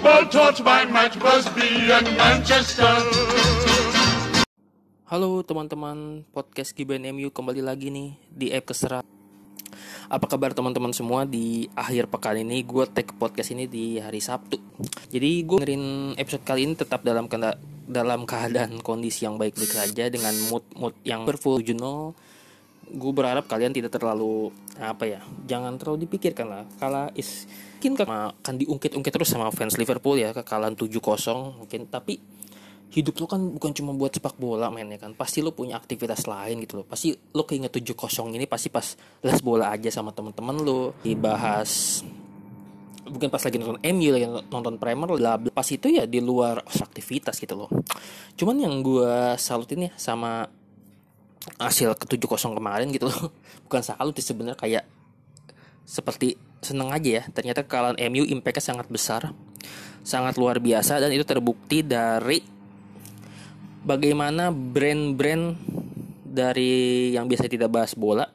football taught by Matt Busby and Manchester. Halo teman-teman podcast Giban MU kembali lagi nih di app keserat. Apa kabar teman-teman semua di akhir pekan ini gue take podcast ini di hari Sabtu. Jadi gue ngerin episode kali ini tetap dalam kenda dalam keadaan kondisi yang baik-baik saja dengan mood-mood yang berfull jurnal. Gue berharap kalian tidak terlalu apa ya, jangan terlalu dipikirkan lah. Kala is mungkin akan diungkit-ungkit terus sama fans Liverpool ya kekalahan 7-0 mungkin. Tapi hidup lo kan bukan cuma buat sepak bola men ya kan? Pasti lo punya aktivitas lain gitu loh. Pasti lo keinget tujuh kosong ini pasti pas les bola aja sama temen-temen lo. Dibahas bukan pas lagi nonton MU lagi nonton Premier lah pas itu ya di luar aktivitas gitu loh. Cuman yang gue salutin ya sama hasil ke tujuh kosong kemarin gitu loh. Bukan salut sih sebenarnya kayak seperti seneng aja ya ternyata kekalahan MU impactnya sangat besar sangat luar biasa dan itu terbukti dari bagaimana brand-brand dari yang biasa tidak bahas bola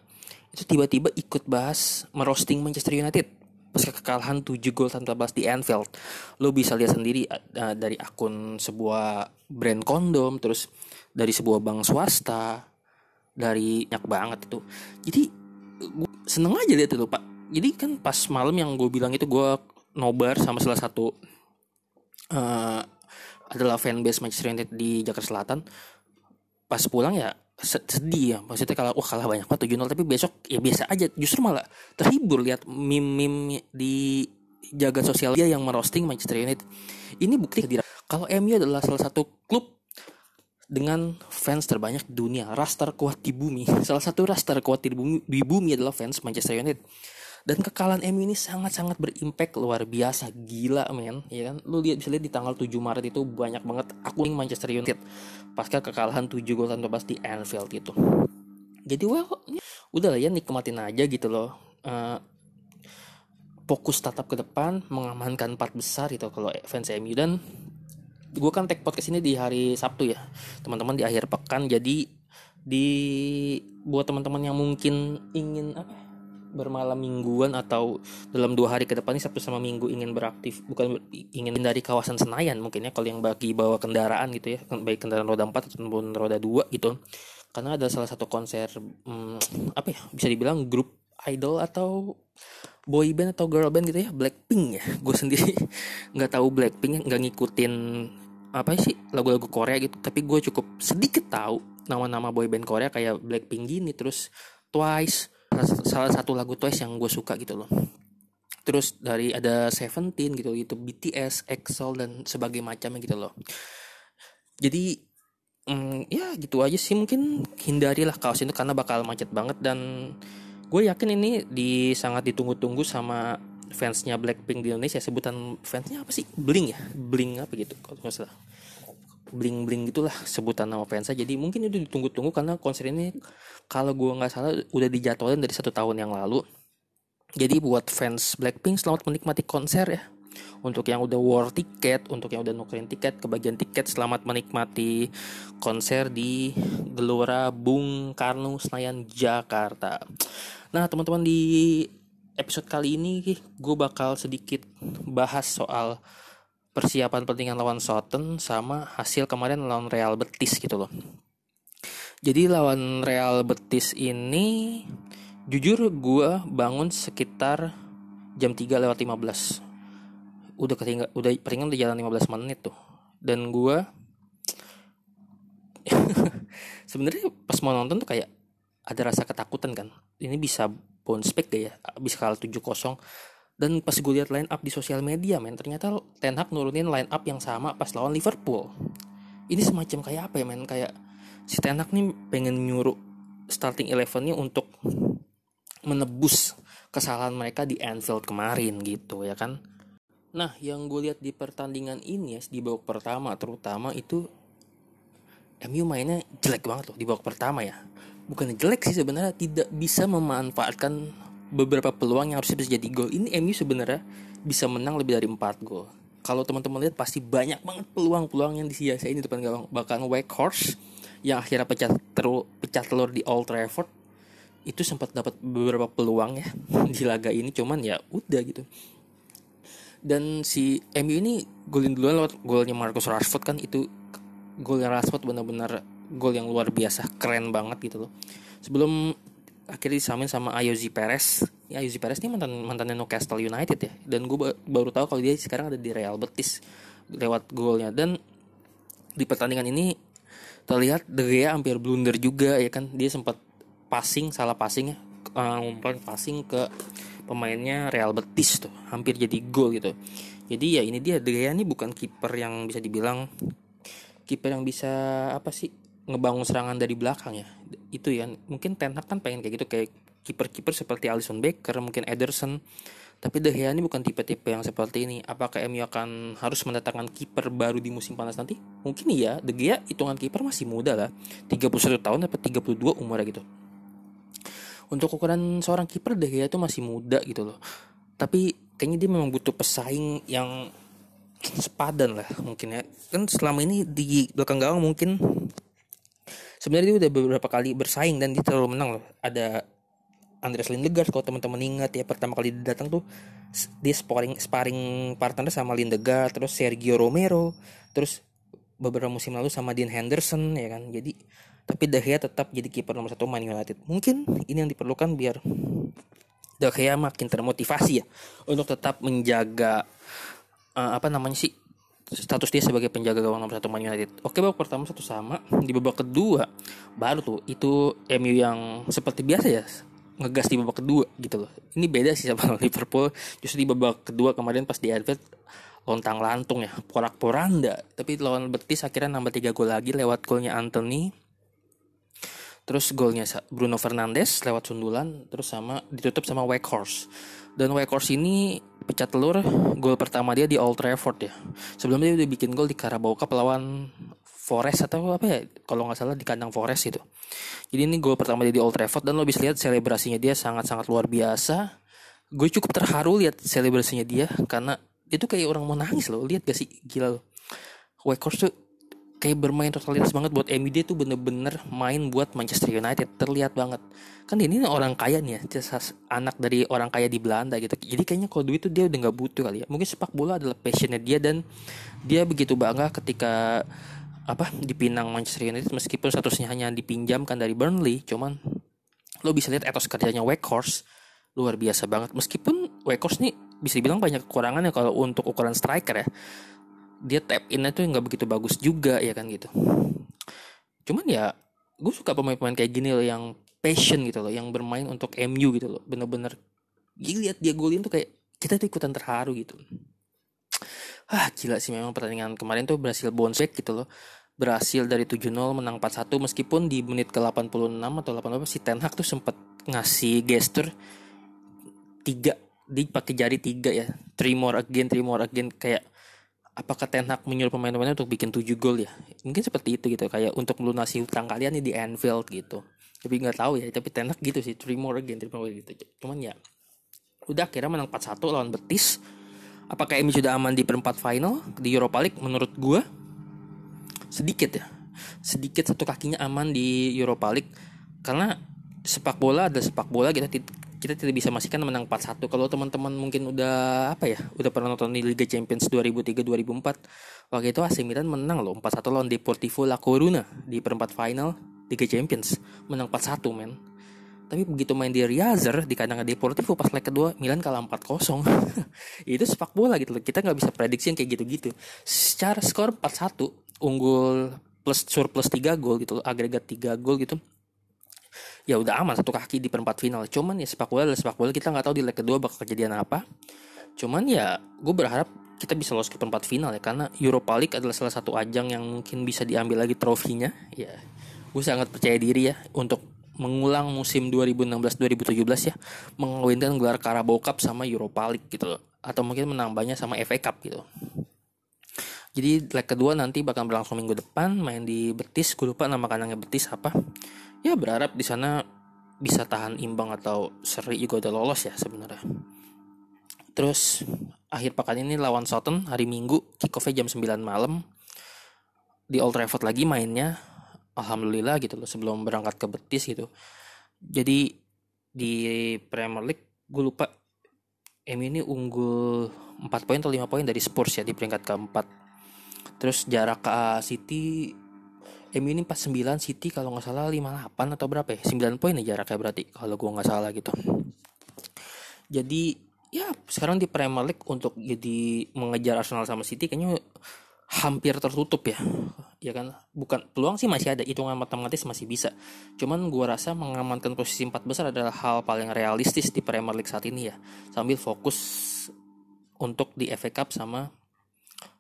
itu tiba-tiba ikut bahas merosting Manchester United pas kekalahan 7 gol tanpa balas di Anfield. Lo bisa lihat sendiri uh, dari akun sebuah brand kondom, terus dari sebuah bank swasta, dari banyak banget itu. Jadi seneng aja lihat itu pak. Jadi kan pas malam yang gue bilang itu gue nobar sama salah satu uh, adalah fanbase Manchester United di Jakarta Selatan. Pas pulang ya sedih ya. Maksudnya kalau wah kalah banyak banget 7-0 tapi besok ya biasa aja. Justru malah terhibur lihat meme-meme di jaga sosial dia yang merosting Manchester United. Ini bukti kalau MU adalah salah satu klub dengan fans terbanyak di dunia ras terkuat di bumi. Salah satu ras terkuat di bumi, di bumi adalah fans Manchester United dan kekalahan MU ini sangat-sangat berimpact luar biasa. Gila men. Ya kan? Lu lihat bisa lihat di tanggal 7 Maret itu banyak banget akun Manchester United. Pasca kekalahan 7 gol tanpa di Anfield itu. Jadi well udah lah ya nikmatin aja gitu loh. Uh, fokus tatap ke depan mengamankan part besar itu kalau fans MU dan gue kan tag podcast ini di hari Sabtu ya teman-teman di akhir pekan. Jadi di buat teman-teman yang mungkin ingin apa bermalam mingguan atau dalam dua hari ke depan ini Sabtu sama Minggu ingin beraktif bukan ingin dari kawasan Senayan mungkin ya kalau yang bagi bawa kendaraan gitu ya baik kendaraan roda 4 ataupun roda 2 gitu. Karena ada salah satu konser hmm, apa ya bisa dibilang grup idol atau boy band atau girl band gitu ya Blackpink ya. Gue sendiri nggak tahu Blackpink nggak ngikutin apa sih lagu-lagu Korea gitu. Tapi gue cukup sedikit tahu nama-nama boy band Korea kayak Blackpink gini terus Twice salah satu lagu Twice yang gue suka gitu loh. Terus dari ada Seventeen gitu gitu BTS, EXO dan sebagai macamnya gitu loh. Jadi mm, ya gitu aja sih mungkin hindarilah kaos itu karena bakal macet banget dan gue yakin ini di sangat ditunggu-tunggu sama fansnya Blackpink di Indonesia. Sebutan fansnya apa sih? Bling ya? Bling apa gitu kalau nggak salah bling bling gitulah sebutan nama fansnya jadi mungkin itu ditunggu-tunggu karena konser ini kalau gue nggak salah udah dijadwalin dari satu tahun yang lalu. Jadi buat fans Blackpink selamat menikmati konser ya. Untuk yang udah war tiket untuk yang udah nukerin tiket kebagian tiket selamat menikmati konser di Gelora Bung Karno Senayan Jakarta. Nah teman-teman di episode kali ini gue bakal sedikit bahas soal persiapan pertandingan lawan Southampton sama hasil kemarin lawan Real Betis gitu loh. Jadi lawan Real Betis ini jujur gue bangun sekitar jam 3 lewat 15. Udah ketinggal udah peringan udah jalan 15 menit tuh. Dan gue sebenarnya pas mau nonton tuh kayak ada rasa ketakutan kan. Ini bisa bounce back gak ya? Bisa kalah 7-0 dan pas gue lihat line up di sosial media men ternyata Ten Hag nurunin line up yang sama pas lawan Liverpool. Ini semacam kayak apa ya men? Kayak si Ten Hag nih pengen nyuruh starting elevennya untuk menebus kesalahan mereka di Anfield kemarin gitu ya kan? Nah, yang gue lihat di pertandingan ini ya di babak pertama terutama itu MU mainnya jelek banget loh di babak pertama ya. Bukan jelek sih sebenarnya tidak bisa memanfaatkan beberapa peluang yang harusnya bisa jadi gol. Ini MU sebenarnya bisa menang lebih dari 4 gol. Kalau teman-teman lihat pasti banyak banget peluang-peluang yang disia-siain di depan gawang. Bahkan Horse yang akhirnya pecah telur, pecah telur di Old Trafford itu sempat dapat beberapa peluang ya di laga ini cuman ya udah gitu dan si MU ini golin duluan lewat golnya Marcus Rashford kan itu golnya Rashford benar-benar gol yang luar biasa keren banget gitu loh sebelum akhirnya disamain sama Ayozi Perez. Ya Ayozi Perez ini mantan mantannya Newcastle United ya. Dan gue baru tahu kalau dia sekarang ada di Real Betis. Lewat golnya. Dan di pertandingan ini terlihat De Gea hampir blunder juga ya kan? Dia sempat passing salah passing ya. Uh, passing ke pemainnya Real Betis tuh. Hampir jadi gol gitu. Jadi ya ini dia. De Gea ini bukan kiper yang bisa dibilang kiper yang bisa apa sih ngebangun serangan dari belakang ya. Itu ya mungkin Ten kan pengen kayak gitu kayak kiper-kiper seperti Alisson Becker mungkin Ederson. Tapi De Gea ini bukan tipe-tipe yang seperti ini. Apakah MU akan harus mendatangkan kiper baru di musim panas nanti? Mungkin iya. De Gea hitungan kiper masih muda lah. 31 tahun atau 32 umurnya gitu. Untuk ukuran seorang kiper deh ya itu masih muda gitu loh. Tapi kayaknya dia memang butuh pesaing yang sepadan lah mungkin ya. Kan selama ini di belakang gawang mungkin sebenarnya dia udah beberapa kali bersaing dan dia terlalu menang loh ada Andreas Lindegaard kalau teman-teman ingat ya pertama kali dia datang tuh dia sparring sparring partner sama Lindegaard terus Sergio Romero terus beberapa musim lalu sama Dean Henderson ya kan jadi tapi De Gea tetap jadi kiper nomor satu Man United. Mungkin ini yang diperlukan biar De Gea makin termotivasi ya untuk tetap menjaga uh, apa namanya sih status dia sebagai penjaga gawang nomor satu Man United. Oke babak pertama satu sama di babak kedua baru tuh itu MU yang seperti biasa ya ngegas di babak kedua gitu loh. Ini beda sih sama Liverpool. Justru di babak kedua kemarin pas di Anfield lontang lantung ya porak poranda. Tapi lawan Betis akhirnya nambah tiga gol lagi lewat golnya Anthony terus golnya Bruno Fernandes lewat sundulan terus sama ditutup sama Wakehorse dan Wakehorse ini pecah telur gol pertama dia di Old Trafford ya. Sebelumnya dia udah bikin gol di Carabao Cup lawan Forest atau apa ya kalau nggak salah di kandang Forest itu. Jadi ini gol pertama dia di Old Trafford dan lo bisa lihat selebrasinya dia sangat-sangat luar biasa. Gue cukup terharu lihat selebrasinya dia karena itu kayak orang mau nangis loh. Lihat gak sih? Gila loh. Wakehorse tuh kayak bermain totalitas banget buat dia tuh bener-bener main buat Manchester United. Terlihat banget. Kan ini orang kaya nih ya anak dari orang kaya di Belanda gitu. Jadi kayaknya kalau duit tuh dia udah nggak butuh kali ya. Mungkin sepak bola adalah passionnya dia dan dia begitu bangga ketika apa dipinang Manchester United meskipun statusnya hanya dipinjamkan dari Burnley. Cuman lo bisa lihat etos kerjanya Wakehorse luar biasa banget. Meskipun Wakehorse nih bisa dibilang banyak kekurangannya kalau untuk ukuran striker ya dia tap innya tuh nggak begitu bagus juga ya kan gitu. Cuman ya gue suka pemain-pemain kayak gini loh yang passion gitu loh yang bermain untuk MU gitu loh. Bener-bener lihat dia golin tuh kayak kita tuh ikutan terharu gitu. Ah gila sih memang pertandingan kemarin tuh berhasil bounce back gitu loh. Berhasil dari 7-0 menang 4-1 meskipun di menit ke 86 atau 88 si Ten Hag tuh sempat ngasih gesture tiga di pakai jari tiga ya. Three more again three more again kayak apakah Ten Hag menyuruh pemain-pemainnya untuk bikin 7 gol ya? Mungkin seperti itu gitu kayak untuk melunasi hutang kalian nih di Anfield gitu. Tapi nggak tahu ya tapi Ten Hag gitu sih three more again three more gitu. Cuman ya udah kira menang 4-1 lawan Betis. Apakah ini sudah aman di perempat final di Europa League menurut gue sedikit ya. Sedikit satu kakinya aman di Europa League. Karena sepak bola ada sepak bola kita kita tidak bisa memastikan menang 4-1 kalau teman-teman mungkin udah apa ya udah pernah nonton di Liga Champions 2003 2004 waktu itu AC Milan menang loh 4-1 lawan Deportivo La Coruna di perempat final Liga Champions. Menang 4-1 men. Tapi begitu main di Riazor di kandang Deportivo pas leg kedua Milan kalah 4-0 itu sepak bola gitu loh. Kita nggak bisa prediksi yang kayak gitu-gitu. Secara skor 4-1 unggul plus surplus 3 gol gitu loh agregat 3 gol gitu ya udah aman satu kaki di perempat final. Cuman ya sepak bola adalah sepak bola kita nggak tahu di leg kedua bakal kejadian apa. Cuman ya gue berharap kita bisa lolos ke perempat final ya karena Europa League adalah salah satu ajang yang mungkin bisa diambil lagi trofinya. Ya gue sangat percaya diri ya untuk mengulang musim 2016-2017 ya mengawinkan gelar Carabao Cup sama Europa League gitu loh. Atau mungkin menambahnya sama FA Cup gitu jadi leg kedua nanti bakal berlangsung minggu depan main di Betis. Gue lupa nama kandangnya Betis apa. Ya berharap di sana bisa tahan imbang atau seri juga udah lolos ya sebenarnya. Terus akhir pekan ini lawan Southampton hari Minggu kick jam 9 malam. Di Old Trafford lagi mainnya. Alhamdulillah gitu loh sebelum berangkat ke Betis gitu. Jadi di Premier League gue lupa MU ini unggul 4 poin atau 5 poin dari Spurs ya di peringkat keempat terus jarak ke City MU ini 49 City kalau nggak salah 58 atau berapa ya? 9 poin ya jaraknya berarti kalau gue nggak salah gitu. Jadi ya sekarang di Premier League untuk jadi mengejar Arsenal sama City kayaknya hampir tertutup ya. Ya kan? Bukan peluang sih masih ada hitungan matematis masih bisa. Cuman gue rasa mengamankan posisi empat besar adalah hal paling realistis di Premier League saat ini ya. Sambil fokus untuk di FA Cup sama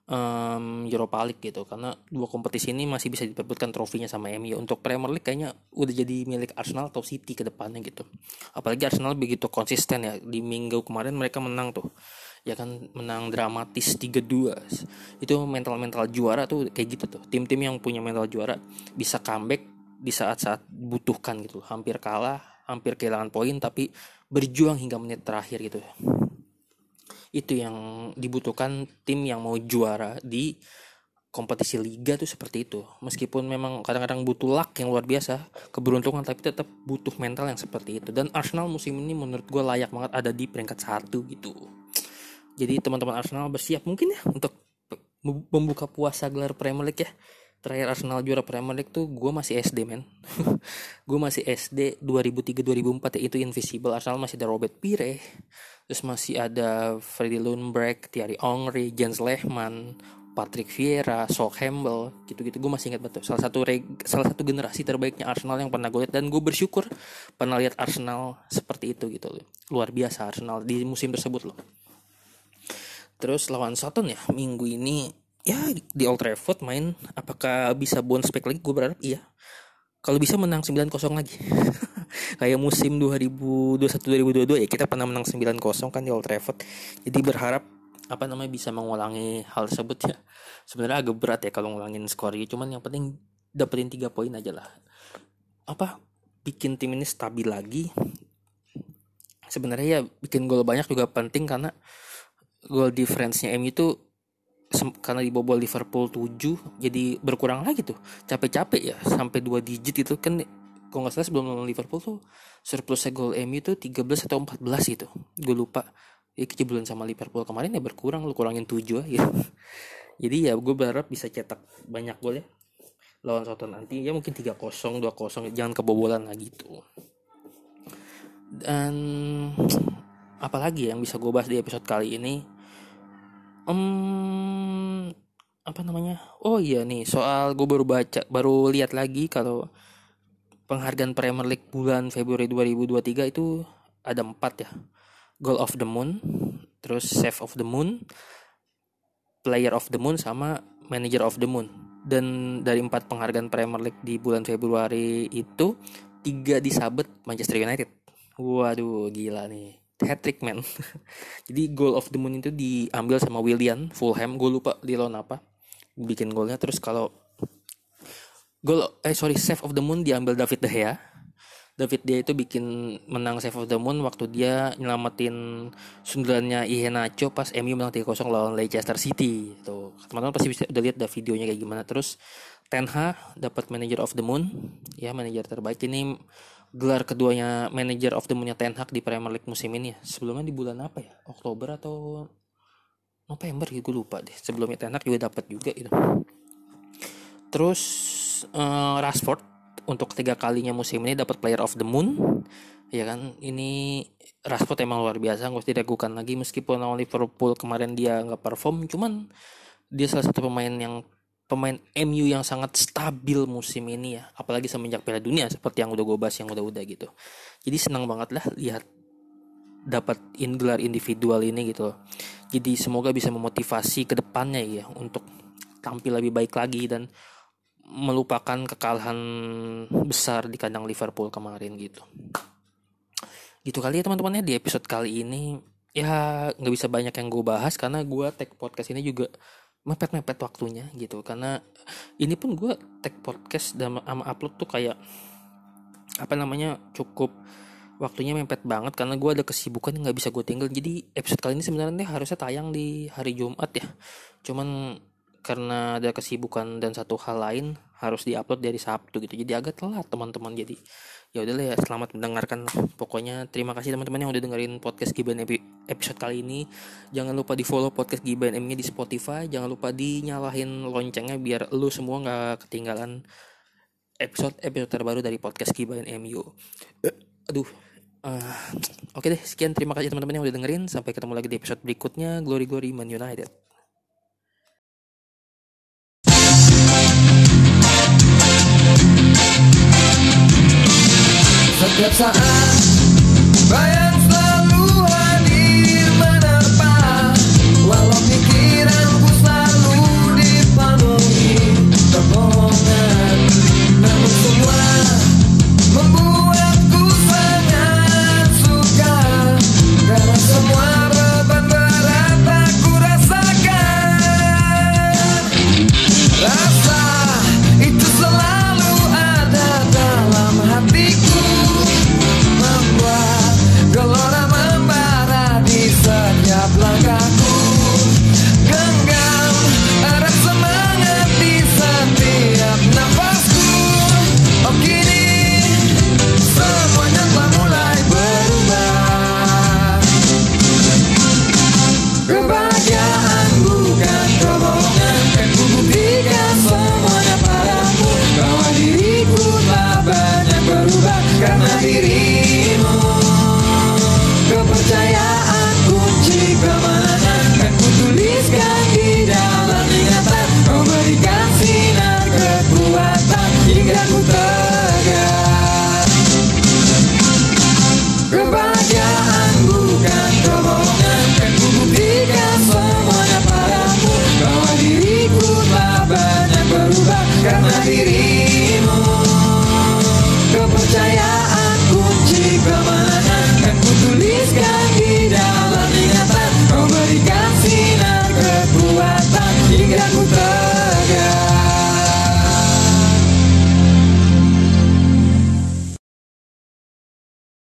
um, Europa League gitu. Karena dua kompetisi ini masih bisa diperbutkan trofinya sama MU untuk Premier League kayaknya udah jadi milik Arsenal atau City ke depannya gitu. Apalagi Arsenal begitu konsisten ya. Di minggu kemarin mereka menang tuh. Ya kan menang dramatis 3-2 itu mental-mental juara tuh kayak gitu tuh. Tim-tim yang punya mental juara bisa comeback di saat-saat butuhkan gitu. Hampir kalah hampir kehilangan poin tapi berjuang hingga menit terakhir gitu itu yang dibutuhkan tim yang mau juara di kompetisi liga tuh seperti itu. Meskipun memang kadang-kadang butuh luck yang luar biasa keberuntungan tapi tetap butuh mental yang seperti itu. Dan Arsenal musim ini menurut gue layak banget ada di peringkat satu gitu. Jadi teman-teman Arsenal bersiap mungkin ya untuk membuka puasa gelar Premier League ya terakhir Arsenal juara Premier League tuh gue masih SD men gue masih SD 2003-2004 ya itu Invisible Arsenal masih ada Robert Pire terus masih ada Freddie Lundberg, Thierry Henry, Jens Lehmann, Patrick Vieira, Sol Campbell, gitu-gitu gue masih ingat betul. Salah satu reg, salah satu generasi terbaiknya Arsenal yang pernah gue lihat dan gue bersyukur pernah lihat Arsenal seperti itu gitu loh. Luar biasa Arsenal di musim tersebut loh. Terus lawan Soton ya minggu ini ya di Old Trafford main. Apakah bisa bounce back lagi? Gue berharap iya. Kalau bisa menang 9-0 lagi. Kayak musim 2021-2022 ya kita pernah menang 9-0 kan di Old Trafford. Jadi berharap apa namanya bisa mengulangi hal tersebut ya. Sebenarnya agak berat ya kalau ngulangin skor gitu. Cuman yang penting dapetin tiga poin aja lah. Apa bikin tim ini stabil lagi. Sebenarnya ya bikin gol banyak juga penting karena gol difference-nya MU itu karena dibobol Liverpool 7 jadi berkurang lagi tuh. Capek-capek ya sampai dua digit itu kan kalau nggak salah sebelum lawan Liverpool tuh surplusnya gol MU itu 13 atau 14 gitu. Gue lupa. Ya kejebolan sama Liverpool kemarin ya berkurang lu kurangin 7 ya jadi ya gue berharap bisa cetak banyak gol ya lawan Southampton nanti. Ya mungkin 3-0 2-0 jangan kebobolan lagi tuh. Dan apalagi yang bisa gue bahas di episode kali ini? Um, apa namanya? Oh iya nih soal gue baru baca baru lihat lagi kalau penghargaan Premier League bulan Februari 2023 itu ada empat ya. Goal of the Moon terus Save of the Moon Player of the Moon sama Manager of the Moon. Dan dari empat penghargaan Premier League di bulan Februari itu tiga disabet Manchester United. Waduh gila nih. Hat trick man. Jadi goal of the moon itu diambil sama William Fulham gue lupa di lawan apa bikin golnya. Terus kalau gol eh sorry save of the moon diambil David De Gea. David Gea itu bikin menang save of the moon waktu dia nyelamatin sundulannya Iheanacho pas MU menang 3-0 lawan Leicester City. Tuh teman-teman pasti bisa udah lihat dah videonya kayak gimana. Terus Ten Hag dapat manager of the moon. Ya manajer terbaik. Ini gelar keduanya manager of the moon Ten Hag di Premier League musim ini. Ya. Sebelumnya di bulan apa ya? Oktober atau November gitu gue lupa deh. Sebelumnya Ten Hag juga dapat juga itu. Terus uh, Rashford untuk ketiga kalinya musim ini dapat Player of the Moon. Ya kan, ini Rashford emang luar biasa, nggak usah diragukan lagi meskipun lawan Liverpool kemarin dia nggak perform, cuman dia salah satu pemain yang pemain MU yang sangat stabil musim ini ya apalagi semenjak Piala Dunia seperti yang udah gue bahas yang udah-udah gitu jadi senang banget lah lihat dapat gelar individual ini gitu jadi semoga bisa memotivasi ke depannya ya untuk tampil lebih baik lagi dan melupakan kekalahan besar di kandang Liverpool kemarin gitu. Gitu kali ya teman-teman ya di episode kali ini. Ya nggak bisa banyak yang gue bahas karena gue tag podcast ini juga mepet-mepet waktunya gitu. Karena ini pun gue tag podcast dan sama upload tuh kayak apa namanya cukup waktunya mepet banget karena gue ada kesibukan yang nggak bisa gue tinggal. Jadi episode kali ini sebenarnya harusnya tayang di hari Jumat ya. Cuman karena ada kesibukan dan satu hal lain harus diupload dari Sabtu gitu. Jadi agak telat teman-teman. Jadi ya udahlah ya selamat mendengarkan pokoknya terima kasih teman-teman yang udah dengerin podcast Giban episode kali ini. Jangan lupa di follow podcast Giban M nya di Spotify. Jangan lupa dinyalahin loncengnya biar lu semua nggak ketinggalan episode episode terbaru dari podcast Giban MU uh, aduh uh, oke deh sekian. Terima kasih teman-teman yang udah dengerin. Sampai ketemu lagi di episode berikutnya. Glory Glory Man United. Setiap saat Bayang